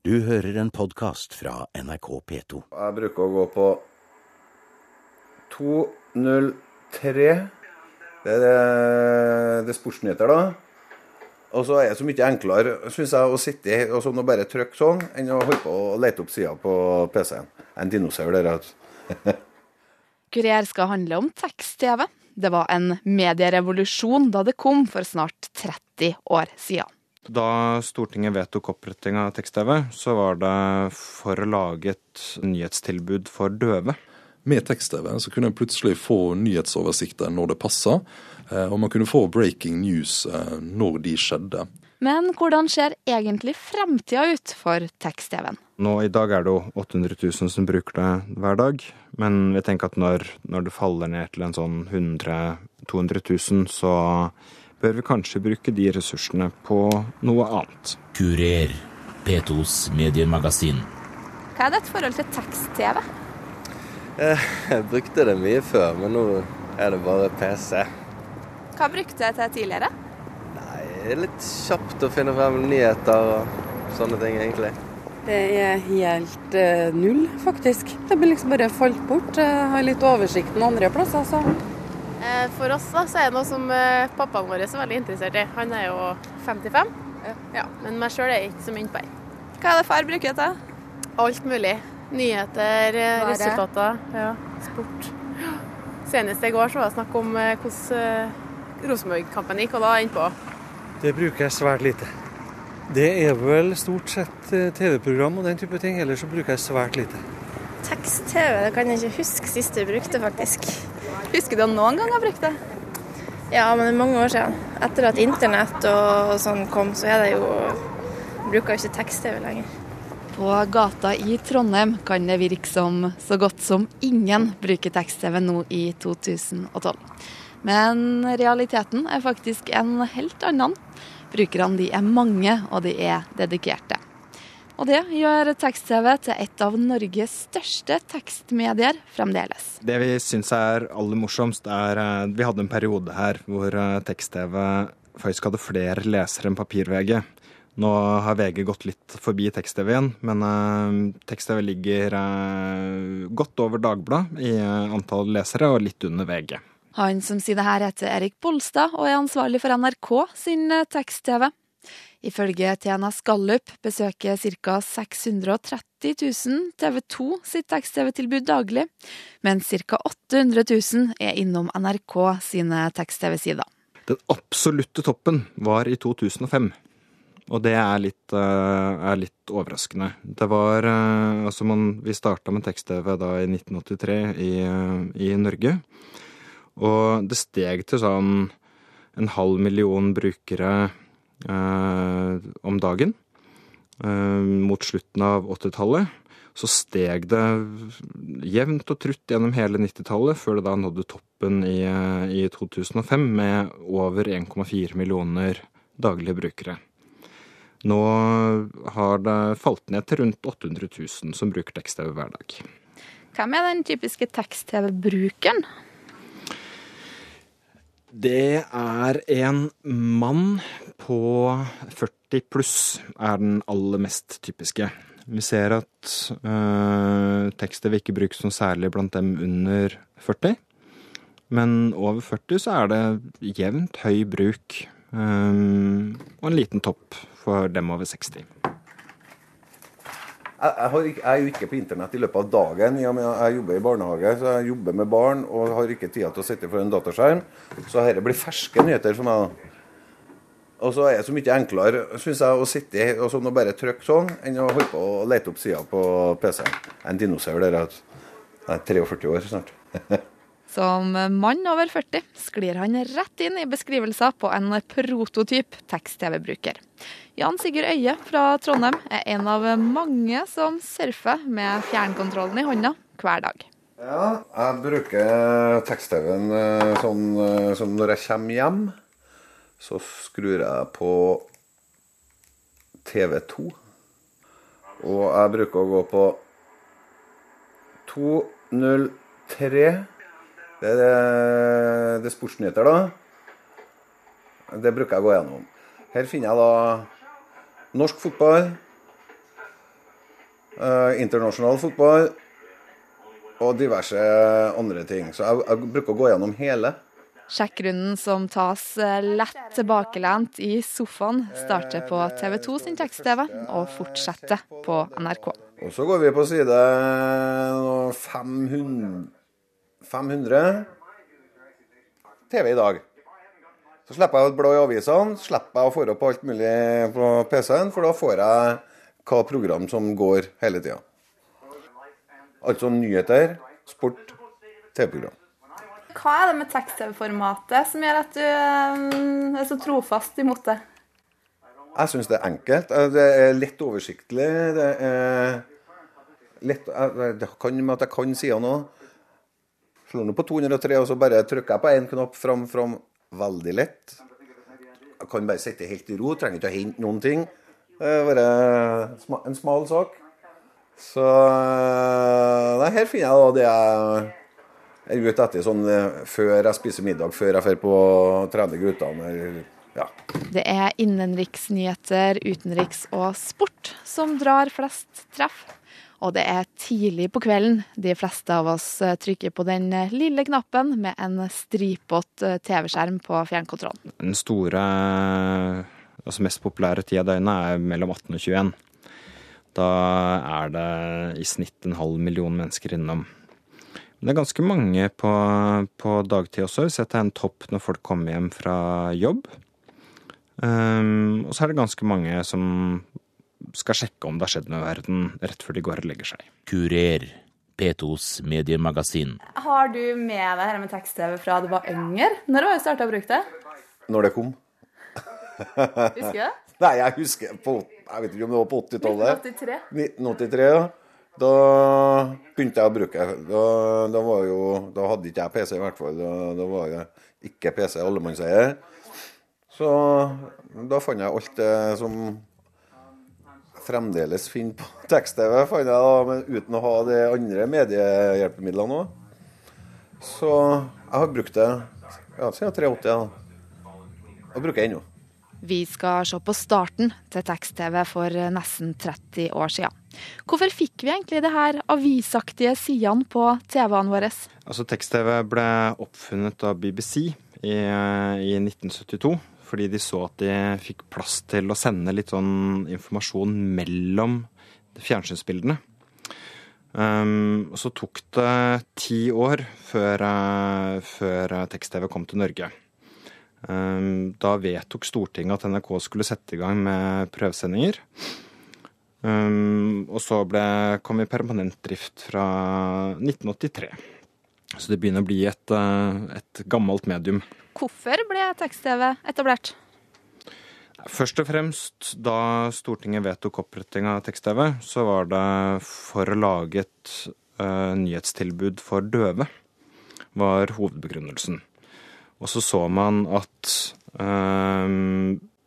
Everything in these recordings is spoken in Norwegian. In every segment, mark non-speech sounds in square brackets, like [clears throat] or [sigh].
Du hører en podkast fra NRK P2. Jeg bruker å gå på 203. Det er, det, det er sportsnyheter, da. Og så er det så mye enklere, synes jeg, å sitte og sånn og bare trykke sånn, enn å holde på og lete opp sida på PC-en. En dinosaur der, altså. [laughs] Kurer skal handle om tekst-TV. Det var en medierevolusjon da det kom for snart 30 år siden. Da Stortinget vedtok oppretting av tekst-TV, så var det for å lage et nyhetstilbud for døve. Med tekst-TV så kunne en plutselig få nyhetsoversikter når det passa, og man kunne få breaking news når de skjedde. Men hvordan ser egentlig fremtida ut for tekst-TV-en? Nå I dag er det jo 800 000 som bruker det hver dag, men vi tenker at når, når det faller ned til en sånn 100 200 000, så bør vi kanskje bruke de ressursene på noe annet. Kurer, P2s mediemagasin. Hva er ditt forhold til tekst-TV? Jeg brukte det mye før, men nå er det bare PC. Hva brukte jeg til tidligere? Nei, det er litt kjapt å finne frem nyheter og sånne ting, egentlig. Det er helt uh, null, faktisk. Det blir liksom bare falt bort. Jeg har litt oversikt noen andre plasser, så Eh, For oss da, så er det noe som eh, pappaen vår er så veldig interessert i. Han er jo 55, ja, men meg sjøl er jeg ikke så mye innpå. Hva er det far bruker det til? Alt mulig. Nyheter, Bare. Resultater, ja, sport. Senest i går så var det snakk om eh, hvordan eh, Rosenborg-kampen gikk, og da er innpå. Det bruker jeg svært lite. Det er vel stort sett eh, TV-program og den type ting, ellers så bruker jeg svært lite. Tekst-TV det kan jeg ikke huske sist jeg brukte, faktisk. Husker du noen gang har brukt det? Ja, men det er mange år siden. Etter at internett og sånn kom, så er det jo Bruker jo ikke tekst-TV lenger. På gata i Trondheim kan det virke som så godt som ingen bruker tekst-TV nå i 2012. Men realiteten er faktisk en helt annen. Brukerne de er mange, og de er dedikerte. Og det gjør tekst-TV til et av Norges største tekstmedier fremdeles. Det vi syns er aller morsomst, er at Vi hadde en periode her hvor eh, tekst-TV faktisk hadde flere lesere enn papir-VG. Nå har VG gått litt forbi tekst-TV igjen, men eh, tekst-TV ligger eh, godt over Dagbladet i eh, antall lesere, og litt under VG. Han som sier det her, heter Erik Bolstad og er ansvarlig for NRK sin eh, tekst-TV. Ifølge TNS Gallup besøker ca. 630 000 TV 2 sitt tekst-TV-tilbud daglig, mens ca. 800 000 er innom NRK sine tekst-TV-sider. Den absolutte toppen var i 2005. Og det er litt, eh, er litt overraskende. Det var eh, Altså, man, vi starta med tekst-TV da i 1983 i, eh, i Norge. Og det steg til sånn en halv million brukere om dagen. Eh, mot slutten av 80-tallet så steg det jevnt og trutt gjennom hele 90-tallet, før det da nådde toppen i, eh, i 2005 med over 1,4 millioner daglige brukere. Nå har det falt ned til rundt 800 000 som bruker tekst-TV hver dag. Hvem er den typiske tekst-TV-brukeren? Det er en mann på 40 pluss er den aller mest typiske. Vi ser at øh, tekster vil ikke brukes noe særlig blant dem under 40. Men over 40 så er det jevnt høy bruk. øh, og en liten topp for dem over 60. Jeg, jeg, ikke, jeg er jo ikke på internett i løpet av dagen. og Jeg jobber i barnehage, så jeg jobber med barn og har ikke tid til å sitte for en dataskjerm. Så dette blir ferske nyheter for meg. Og så er det så mye enklere synes jeg, å sitte og sånn og bare trykke sånn, enn å holde på å lete opp sida på PC-en. En dinosaur der. Jeg er 43 år snart. [laughs] Som mann over 40 sklir han rett inn i beskrivelser på en prototyp tekst-TV-bruker. Jan Sigurd Øye fra Trondheim er en av mange som surfer med fjernkontrollen i hånda hver dag. Ja, jeg bruker tekst-TV-en eh, sånn eh, som når jeg kommer hjem. Så skrur jeg på TV2. Og jeg bruker å gå på 203. Det er, det, det er sportsnyheter, da. Det bruker jeg å gå gjennom. Her finner jeg da norsk fotball, eh, internasjonal fotball og diverse andre ting. Så jeg, jeg bruker å gå gjennom hele. Sjekkrunden som tas eh, lett tilbakelent i sofaen, starter på TV 2 sin tekst-TV og fortsetter på NRK. Og så går vi på side 500, 500 TV i dag. Så slipper jeg å bla i avisene, slipper jeg å få opp alt mulig på PC-en, for da får jeg hva program som går hele tida. Altså nyheter, sport, TV-program. Hva er det med tekst-TV-formatet som gjør at du eh, er så trofast imot det? Jeg syns det er enkelt. Eh, Det er lett oversiktlig. Det er lett Det kan med at jeg kan sidene òg. Slår nå på 203, og så bare trykker jeg på én knapp fram, fram. Veldig lett. Jeg kan bare sitte helt i ro, trenger ikke å hente noen ting. Det er bare en smal sak. Så nei, her finner jeg da det jeg er ute etter sånn eh, før jeg spiser middag, før jeg drar på trene guttene. Ja. Det er innenriksnyheter, utenriks og sport som drar flest treff. Og det er tidlig på kvelden de fleste av oss eh, trykker på den eh, lille knappen med en stripete TV-skjerm på fjernkontrollen. Den store, altså mest populære tida av døgnet er mellom 18 og 21. Da er det i snitt en halv million mennesker innom. Men det er ganske mange på, på dagtid også. Vi setter en topp når folk kommer hjem fra jobb. Um, og så er det ganske mange som skal sjekke om det har skjedd noe i verden rett før de går og legger seg. Kurer. P2s mediemagasin. Har du med deg dette med tekst-TV fra du var yngre? Når var du starta å bruke det? Når det kom. Husker du det? [laughs] Nei, jeg husker på, Jeg vet ikke om det var på 80-tallet. 1983. 1983, ja. Da begynte jeg å bruke Da, da, var jo, da hadde ikke jeg PC, i hvert fall. Da, da var jeg ikke PC allemannseie. Så da fant jeg alt det som fremdeles finne på tekst-TV, fant jeg da, men uten å ha de andre mediehjelpemidlene òg. Så jeg har brukt det ja, siden 83. da. Og bruker ennå. Vi skal se på starten til tekst-TV for nesten 30 år siden. Hvorfor fikk vi egentlig det her avisaktige sidene på TV-ene våre? Altså Tekst-TV ble oppfunnet av BBC i, i 1972. Fordi de så at de fikk plass til å sende litt sånn informasjon mellom fjernsynsbildene. Um, så tok det ti år før, uh, før tekst-TV kom til Norge. Um, da vedtok Stortinget at NRK skulle sette i gang med prøvesendinger. Um, og så ble, kom vi permanent drift fra 1983. Så det begynner å bli et, uh, et gammelt medium. Hvorfor ble tekst-TV etablert? Først og fremst da Stortinget vedtok oppretting av tekst-TV, så var det for å lage et uh, nyhetstilbud for døve, var hovedbegrunnelsen. Og så så man at uh,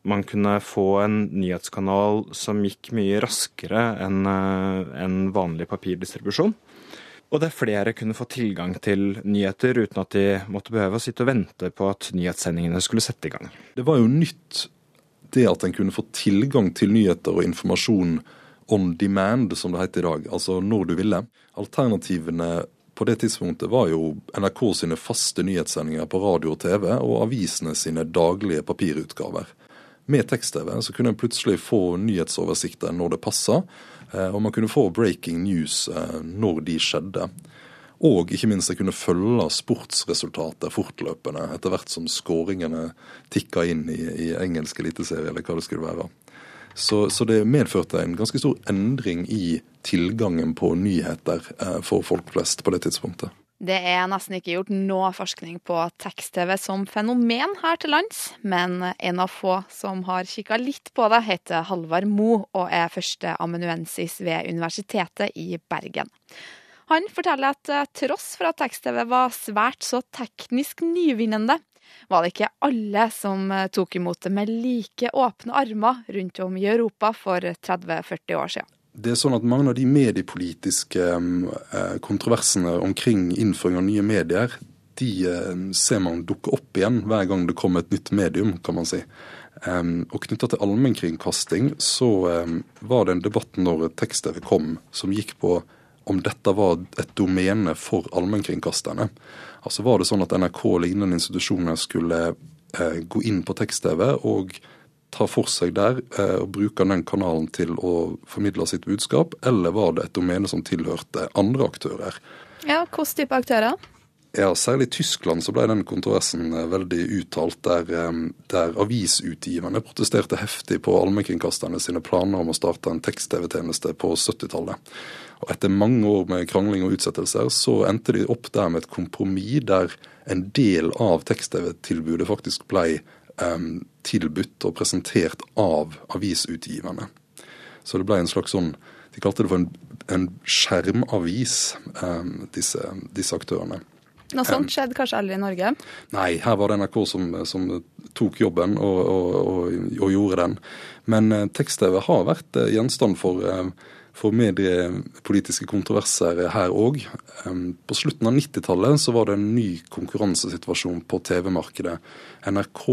man kunne få en nyhetskanal som gikk mye raskere enn uh, en vanlig papirdistribusjon. Og der flere kunne få tilgang til nyheter uten at de måtte behøve å sitte og vente på at nyhetssendingene skulle sette i gang. Det var jo nytt det at en kunne få tilgang til nyheter og informasjon on demand, som det heter i dag. Altså når du ville. Alternativene på det tidspunktet var jo NRK sine faste nyhetssendinger på radio og TV, og avisene sine daglige papirutgaver. Med tekst-TV så kunne en plutselig få nyhetsoversikter når det passa, og man kunne få breaking news når de skjedde. Og ikke minst jeg kunne følge sportsresultatet fortløpende etter hvert som skåringene tikka inn i, i engelsk eliteserie, eller hva det skulle være. Så, så, det medførte en ganske stor endring i tilgangen på nyheter eh, for folk flest på det tidspunktet. Det er nesten ikke gjort noe forskning på tekst-TV som fenomen her til lands, men en av få som har kikka litt på det, heter Halvard Mo og er førsteamanuensis ved Universitetet i Bergen. Han forteller at eh, tross for at tekst-TV var svært så teknisk nyvinnende, var det ikke alle som eh, tok imot det med like åpne armer rundt om i Europa for 30-40 år siden. Det er sånn at Mange av de mediepolitiske eh, kontroversene omkring innføring av nye medier, de ser man dukke opp igjen hver gang det kommer et nytt medium, kan man si. Og knytta til allmennkringkasting så var det en debatt når tekst-TV kom, som gikk på om dette var et domene for allmennkringkasterne. Altså Var det sånn at NRK og lignende institusjoner skulle eh, gå inn på tekst-TV og ta for seg der eh, og bruke den kanalen til å formidle sitt budskap, eller var det et domene som tilhørte andre aktører? Ja, Hvilken type aktører? Ja, Særlig i Tyskland så ble den kontroversen eh, veldig uttalt, der, eh, der avisutgiverne protesterte heftig på allmennkringkasterne sine planer om å starte en tekst-TV-tjeneste på 70-tallet. Og Etter mange år med krangling og utsettelser så endte de opp der med et kompromiss der en del av tekst-TV-tilbudet faktisk ble um, tilbudt og presentert av avisutgiverne. Så det ble en slags sånn De kalte det for en, en skjermavis, disse, disse, aktørene. Noe sånt skjedde kanskje aldri i Norge? Nei, her var det NRK som, som tok jobben og, og, og, og, gjorde den. Men uh, tekst-TV har vært uh, gjenstand for for mediepolitiske kontroverser her òg. På slutten av 90-tallet så var det en ny konkurransesituasjon på TV-markedet. NRK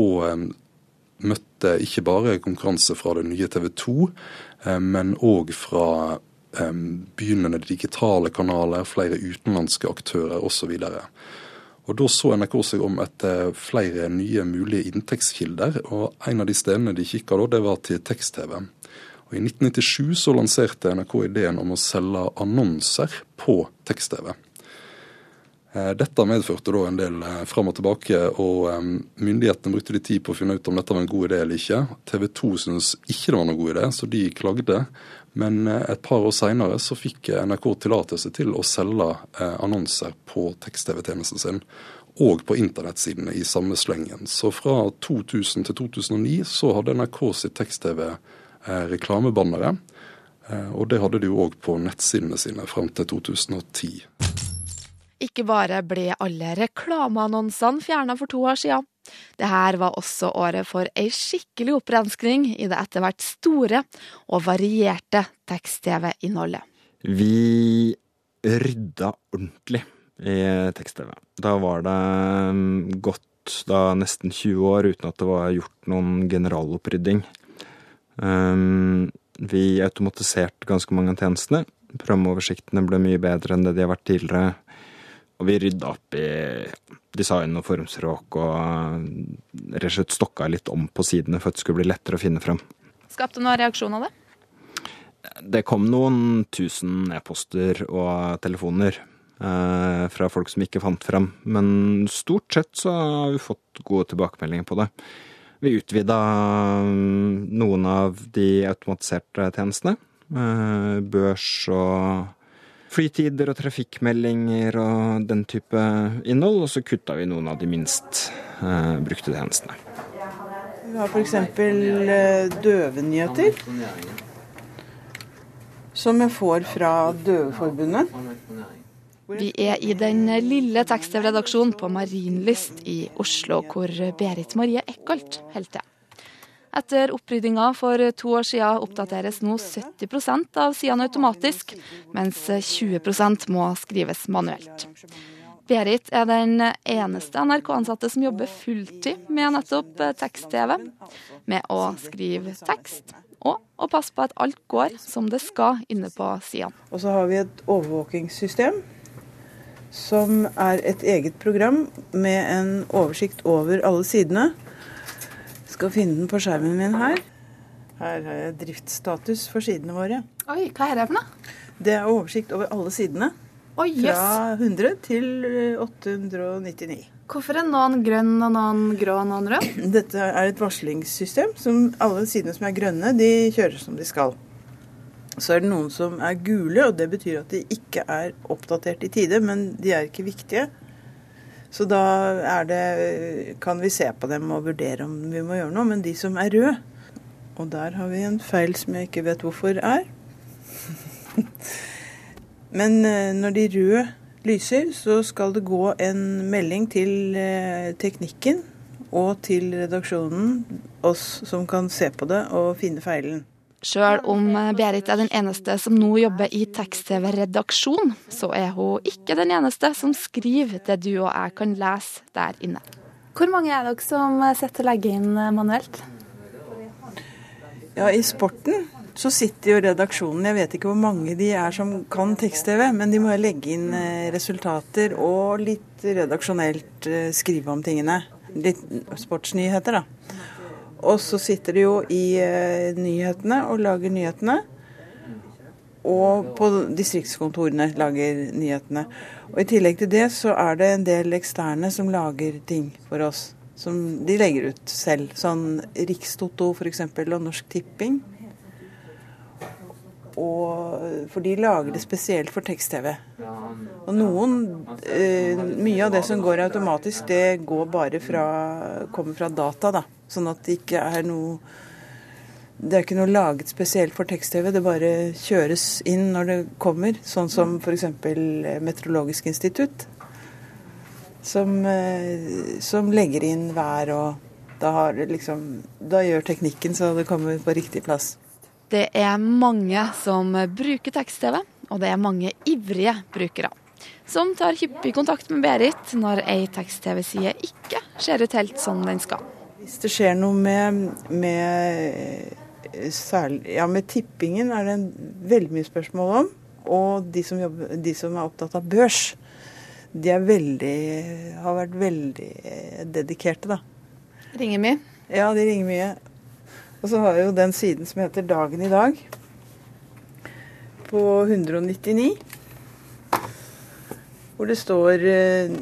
møtte ikke bare konkurranse fra det nye TV 2, men òg fra begynnende digitale kanaler, flere utenlandske aktører osv. Og Da så NRK seg om etter flere nye mulige inntektskilder, og en av de stedene de kikka da, det var til tekst-TV. Og I 1997 så lanserte NRK ideen om å selge annonser på tekst-TV. Eh, dette medførte da en del eh, fram og tilbake, og eh, myndighetene brukte de tid på å finne ut om dette var en god idé eller ikke. TV 2 syntes ikke det var noen god idé, så de klagde. Men et par år seinere så fikk NRK tillatelse til å selge annonser på tekst-TV-tjenesten sin. Og på internettsidene i samme slengen. Så fra 2000 til 2009 så hadde NRK sitt tekst-TV Eh, reklamebannere. Eh, og det hadde de jo òg på nettsidene sine fram til 2010. Ikke bare ble alle reklameannonsene fjerna for to år siden. Det her var også året for ei skikkelig opprenskning i det etter hvert store og varierte tekst-TV-innholdet. Vi rydda ordentlig i tekst-TV. Da var det mm, gått da nesten 20 år uten at det var gjort noen generalopprydding. Um, vi automatiserte ganske mange av tjenestene. Programoversiktene ble mye bedre enn det de har vært tidligere. Og vi rydda opp i design og formspråk og rett og slett stokka litt om på sidene for at det skulle bli lettere å finne frem. Skapte noen reaksjon av det? Det kom noen tusen e-poster og telefoner eh, fra folk som ikke fant frem. Men stort sett så har vi fått gode tilbakemeldinger på det. Vi utvida mm, noen av de automatiserte tjenestene. Eh, børs og flytider og trafikkmeldinger og den type innhold. Og så kutta vi noen av de minst eh, brukte tjenestene. Vi har f.eks. Eh, døvenyheter. Som jeg får fra Døveforbundet. Vi er i den lille tekst-redaksjonen på Marienlyst i Oslo, hvor Berit Marie Eckholt holder til. Etter oppryddinga for to år siden oppdateres nå 70% av sidene automatisk, mens 20% må skrives manuelt. Berit er den eneste NRK-ansatte som jobber fulltid med nettopp tekst-TV. Med å skrive tekst og å passe på at alt går som det skal inne på sidene. Og så har vi et overvåkingssystem som er et eget program med en oversikt over alle sidene. Jeg skal finne den på skjermen min her. Her har jeg driftsstatus for sidene våre. Oi, hva er det for noe? Det er oversikt over alle sidene. Oi, yes. Fra 100 til 899. Hvorfor er noen grønn og noen grå og noen rød? [clears throat] Dette er et varslingssystem. som Alle sidene som er grønne, de kjører som de skal. Så er det noen som er gule, og det betyr at de ikke er oppdatert i tide, men de er ikke viktige. Så da det, kan vi se på dem og vurdere om vi må gjøre noe. Men de som er røde, og der har vi en feil som jeg ikke vet hvorfor er. [laughs] Men eh, når de røde lyser, så skal det gå en melding til eh, teknikken og til redaksjonen, oss som kan se på det og finne feilen. Sjøl om Berit er den eneste som nå jobber i tekst-TV-redaksjon, så er hun ikke den eneste som skriver det du og jeg kan lese der inne. Hvor mange er dere som sitter og legger inn manuelt? Ja, i sporten så sitter jo redaksjonen, jeg vet ikke hvor mange de er som kan tekst-TV, men de må jo legge inn eh, resultater og litt redaksjonelt eh, skrive om tingene. Litt sportsnyheter, da. Og så sitter de jo i eh, nyhetene og lager nyhetene. Og på distriktskontorene lager nyhetene. Og I tillegg til det så er det en del eksterne som lager ting for oss. Som de legger ut selv. Sånn Rikstoto f.eks. og Norsk Tipping. Og, for de lager det spesielt for tekst-TV. Og noen eh, Mye av det som går automatisk, det går bare fra, kommer fra data, da. Sånn at det ikke er noe Det er ikke noe laget spesielt for tekst-TV, det bare kjøres inn når det kommer. Sånn som f.eks. Meteorologisk institutt, som, eh, som legger inn vær og da, har liksom, da gjør teknikken så det kommer på riktig plass. Det er mange som bruker tekst-TV, og det er mange ivrige brukere. Som tar hyppig kontakt med Berit når ei tekst-TV-side ikke ser ut helt som den skal. Hvis det skjer noe med, med, særlig, ja, med tippingen, er det en veldig mye spørsmål om. Og de som, jobber, de som er opptatt av børs, de veldig, har vært veldig dedikerte, da. Ringer mye? Ja, de ringer mye. Og så har jeg jo den siden som heter Dagen i dag, på 199. Hvor det står eh,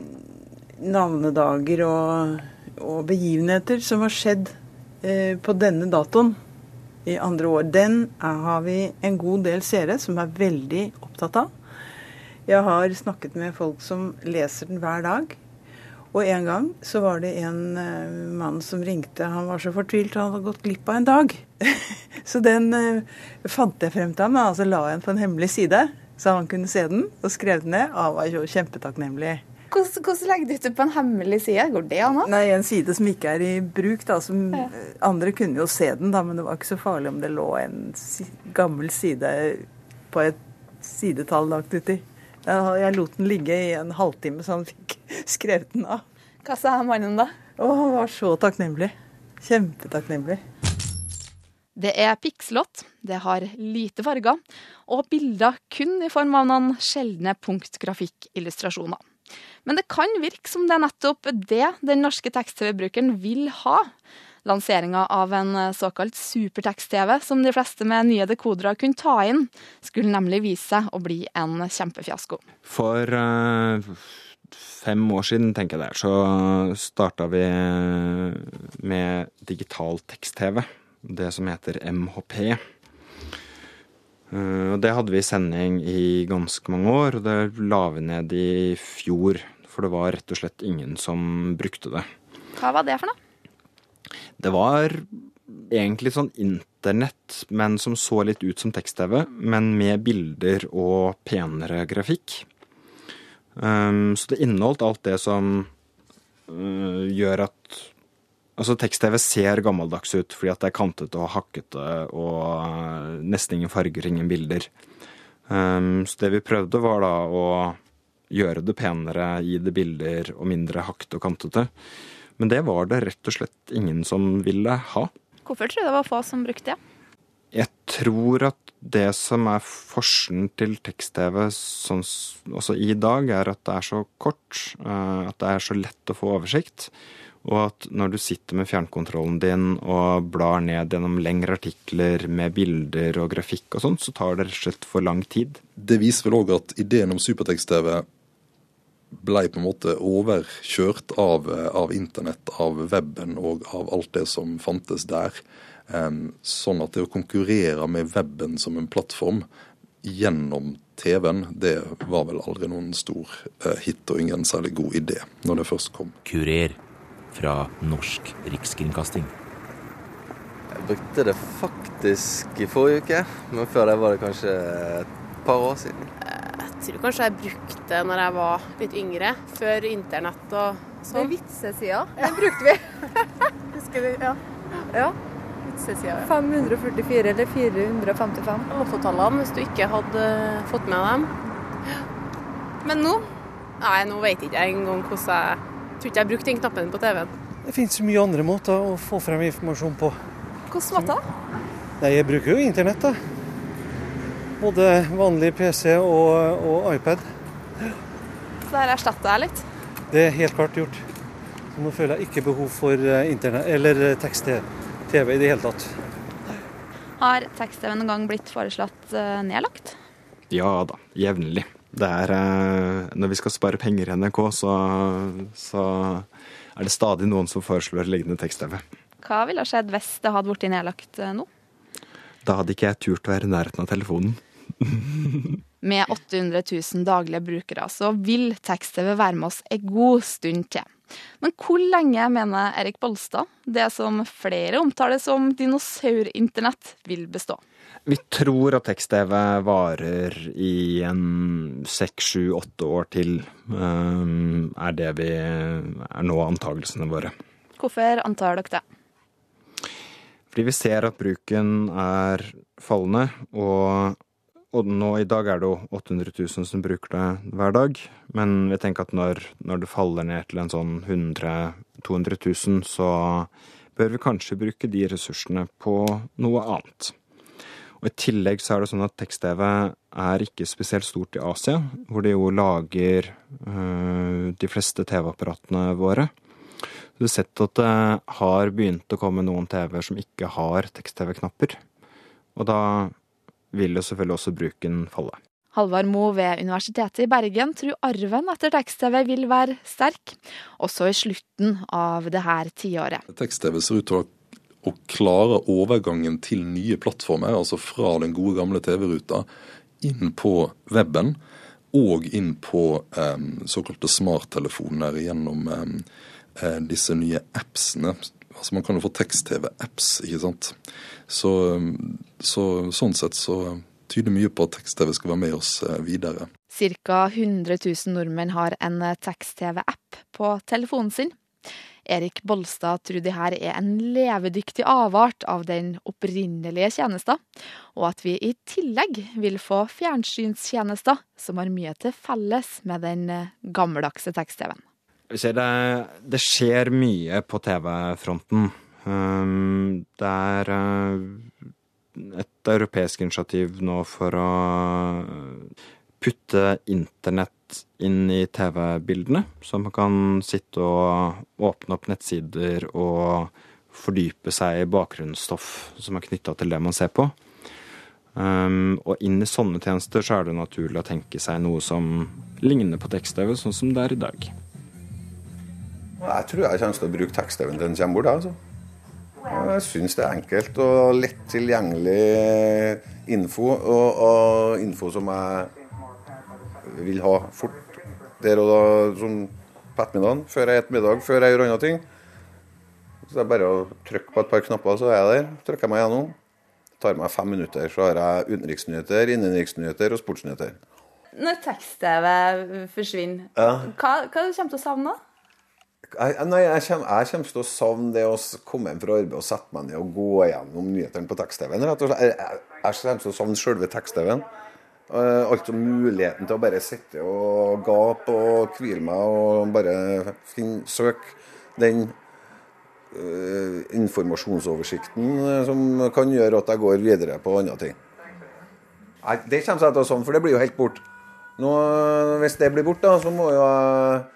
navnedager og, og, begivenheter som har skjedd eh, på denne datoen i andre år. Den er, har vi en god del seere som er veldig opptatt av. Jeg har snakket med folk som leser den hver dag. Og en gang så var det en eh, mann som ringte. Han var så fortvilt, han hadde gått glipp av en dag. [laughs] så den eh, fant jeg frem til ham, og så la jeg den på en hemmelig side, så han kunne se den, og skrev den ned. Han var jo kjempetakknemlig. Hvordan, hvordan legger du ut på en hemmelig side? Går det an? Nei, En side som ikke er i bruk. da, som ja. Andre kunne jo se den, da, men det var ikke så farlig om det lå en si gammel side på et sidetall lagt uti. Jeg lot den ligge i en halvtime, så han fikk [laughs] skrevet den av. Hva sa mannen da? Å, han var så takknemlig. Kjempetakknemlig. Det er pikslått, det har lite farger, og bilder kun i form av noen sjeldne punktgrafikkillustrasjoner. Men det kan virke som det er nettopp det den norske tekst-TV-brukeren vil ha. Lanseringa av en såkalt supertekst-TV, som de fleste med nye dekodere kunne ta inn, skulle nemlig vise seg å bli en kjempefiasko. For uh, fem år siden, tenker jeg det, så starta vi med digital tekst-TV. Det som heter MHP. Uh, det hadde vi i sending i ganske mange år, og det la vi ned i fjor. For det var rett og slett ingen som brukte det. Hva var det for noe? Det var egentlig sånn internett, men som så litt ut som tekst-TV, men med bilder og penere grafikk. Um, så det inneholdt alt det som uh, gjør at Altså, tekst-TV ser gammeldags ut fordi at det er kantete og hakkete og uh, nesten ingen farger, ingen bilder. Um, så det vi prøvde, var da å gjøre det penere, gi det bilder og mindre hakt og kantete. Men det var det rett og slett ingen som ville ha. Hvorfor tror du det var få som brukte det? Jeg tror at det som er forskjellen til tekst-TV sånn, også i dag, er at det er så kort. Eh, at det er så lett å få oversikt. Og at når du sitter med fjernkontrollen din og blar ned gjennom lengre artikler med bilder og grafikk og sånn, så tar det rett og slett for lang tid. Det viser vel òg at ideen om supertekst-TV ble på en måte overkjørt av, av, internett, av weben og av alt det som fantes der. Sånn at det å konkurrere med weben som en plattform gjennom TV-en, det var vel aldri noen stor eh, hit og ingen særlig god idé når det først kom. Kurer fra Norsk Rikskringkasting. Jeg brukte det faktisk i forrige uke, men før det var det kanskje et par år siden tror kanskje jeg brukte det når jeg var litt yngre, før internett og sånn. Den vitsesida, den brukte vi. [laughs] Husker du? Ja. ja. Vitsesida, ja. 544 eller 455. Lottotallene, hvis du ikke hadde fått med dem. Men nå? Nei, nå vet jeg ikke engang hvordan jeg Tror ikke jeg brukte den knappen på TV-en. Det finnes så mye andre måter å få frem informasjon på. Hvilke måter? Nei, jeg bruker jo internett, da. Både vanlig PC og, og iPad. Så det her erstatta litt. Det er helt klart gjort. Så nå føler jeg ikke behov for eh, internett, eller eh, tekst-TV i det hele tatt. Har tekst-TV noen gang blitt foreslått eh, nedlagt? Ja da, jevnlig. Det er Når vi skal spare penger i NRK, så, så er det stadig noen som foreslår liggende tekst-TV. Hva ville ha skjedd hvis det hadde blitt nedlagt nå? Da hadde ikke jeg turt å være i nærheten av telefonen. [laughs] Med 800 000 daglige brukere så vil tekst-TV være med oss en god stund til. Men hvor lenge mener Erik Bolstad det som flere omtaler som dinosaurinternett, vil bestå? Vi tror at tekst-TV varer i en seks, sju, åtte år til. Um, er det vi er nå antagelsene våre. Hvorfor antar dere det? Fordi vi ser at bruken er fallende, og, og nå i dag er det jo 800 000 som bruker det hver dag. Men vi tenker at når, når det faller ned til en sånn 100 200 000, så bør vi kanskje bruke de ressursene på noe annet. Og I tillegg så er det sånn at tekst-TV er ikke spesielt stort i Asia, hvor de jo lager øh, de fleste TV-apparatene våre. Du har sett at det har begynt å komme noen TV-er som ikke har tekst-TV-knapper. Og da vil jo selvfølgelig også bruken falle. Halvard Moe ved Universitetet i Bergen tror arven etter tekst-TV vil være sterk, også i slutten av det her tiåret. Tekst-TV ser ut til å, å klare overgangen til nye plattformer, altså fra den gode gamle TV-ruta inn på weben og inn på um, såkalte smarttelefoner gjennom um, disse nye appsene. Altså Man kan jo få tekst-TV-apps, ikke sant. Så, så, sånn sett så tyder mye på at tekst-TV skal være med oss videre. Ca. 100 000 nordmenn har en tekst-TV-app på telefonen sin. Erik Bolstad tror det her er en levedyktig avart av den opprinnelige tjenesten, og at vi i tillegg vil få fjernsynstjenester som har mye til felles med den gammeldagse tekst-TV-en. Det, det skjer mye på TV-fronten. Um, det er et europeisk initiativ nå for å putte internett inn i TV-bildene. Så man kan sitte og åpne opp nettsider og fordype seg i bakgrunnsstoff som er knytta til det man ser på. Um, og inn i sånne tjenester så er det naturlig å tenke seg noe som ligner på tekst-TV, sånn som det er i dag. Jeg tror jeg kommer til å bruke tekst-TV-en til den kommer bort. Altså. Jeg syns det er enkelt og lett tilgjengelig info, og, og, info som jeg vil ha fort der og da, sånn på ettermiddagen, før jeg spiser middag, før jeg gjør andre ting. Så det er bare å trykke på et par knapper, så er jeg der. Trykker jeg meg gjennom. Det tar meg fem minutter, så har jeg utenriksnyheter, innenriksnyheter og sportsnyheter. Når tekst-TV forsvinner, ja. hva, hva kommer du til å savne? Jeg, nei, jeg kommer, jeg kommer, til å savne det å komme hjem fra arbeid og sette meg ned og gå gjennom nyhetene på tekst-TV-en. Jeg, jeg, jeg kommer til å savne selve tekst-TV-en. Uh, altså muligheten til å bare sitte og gape og hvile meg og bare søke den uh, informasjonsoversikten uh, som kan gjøre at jeg går videre på andre ting. Nei, det kommer jeg til å savne, for det blir jo helt bort. Hvis det blir borte, så må jo jeg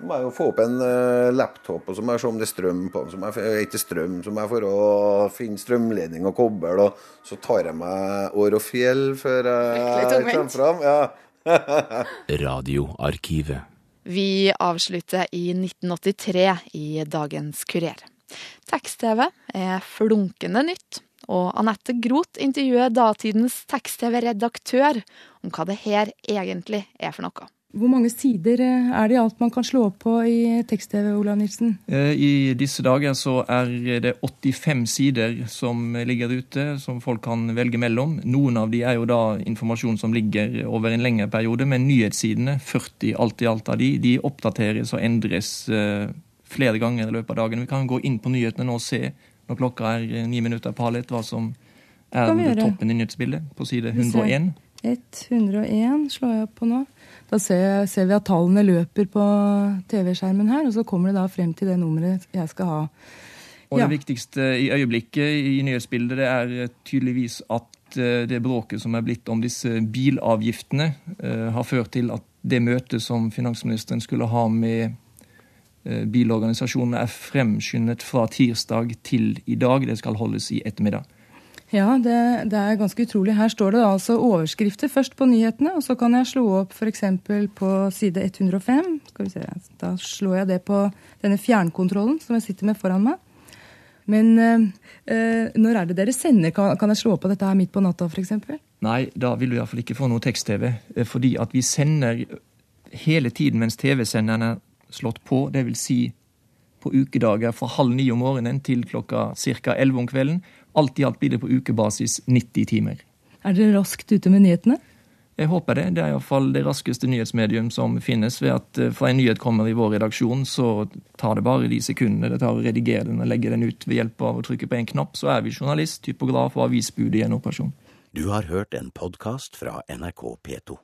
må jeg jo få opp en uh, laptop og så må jeg se om det er strøm på den. Så må jeg ikke strøm, så må jeg for å finne strømledning og kobbel. Og så tar jeg meg år og fjell før [laughs] jeg kommer fram. Ja. [laughs] [laughs] Radioarkivet. Vi avslutter i 1983 i dagens Kurer. Tekst-TV er flunkende nytt, og Anette Groth intervjuer datidens tekst-TV-redaktør om hva det her egentlig er for noe. Hvor mange sider er det i alt man kan slå opp på i tekst-TV, Olav Nilsen? I disse dager så er det 85 sider som ligger ute, som folk kan velge mellom. Noen av de er jo da informasjon som ligger over en lengre periode, men nyhetssidene, 40 alt i alt av de, de oppdateres og endres flere ganger i løpet av dagen. Vi kan gå inn på nyhetene nå og se når klokka er ni minutter på halv ett, hva som er toppen i nyhetsbildet på side 101. 101 slår jeg opp på nå. Da ser, ser, vi at tallene løper på TV-skjermen her, og så kommer det da frem til det nummeret jeg skal ha. Og Ja. det viktigste i øyeblikket i nyhetsbildet det er tydeligvis at eh, det bråket som er blitt om disse bilavgiftene, eh, har ført til at det møtet som finansministeren skulle ha med eh, bilorganisasjonene, er fremskyndet fra tirsdag til i dag. Det skal holdes i ettermiddag. Ja, det, det er ganske utrolig. Her står det altså overskrifter først på nyhetene, og så kan jeg slå opp f.eks. på side 105. Skal vi se, Da slår jeg det på denne fjernkontrollen som jeg sitter med foran meg. Men eh, når er det dere sender? Kan, kan jeg slå opp på dette her midt på natta f.eks.? Nei, da vil du iallfall ikke få noe tekst-TV. eh, Fordi at vi sender hele tiden mens TV-senderen er slått på. Det vil si på ukedager fra halv ni om morgenen til klokka ca. elleve om kvelden. Alt i alt blir det på ukebasis 90 timer. Er dere raskt ute med nyhetene? Jeg håper det. Det er iallfall det raskeste nyhetsmedium som finnes. Ved at eh, fra en nyhet kommer i vår redaksjon, så tar det bare de sekundene det tar å redigere den og legge den ut ved hjelp av å trykke på en knapp. Så er vi journalist, typograf og avisbud i en operasjon. Du har hørt en podkast fra NRK P2.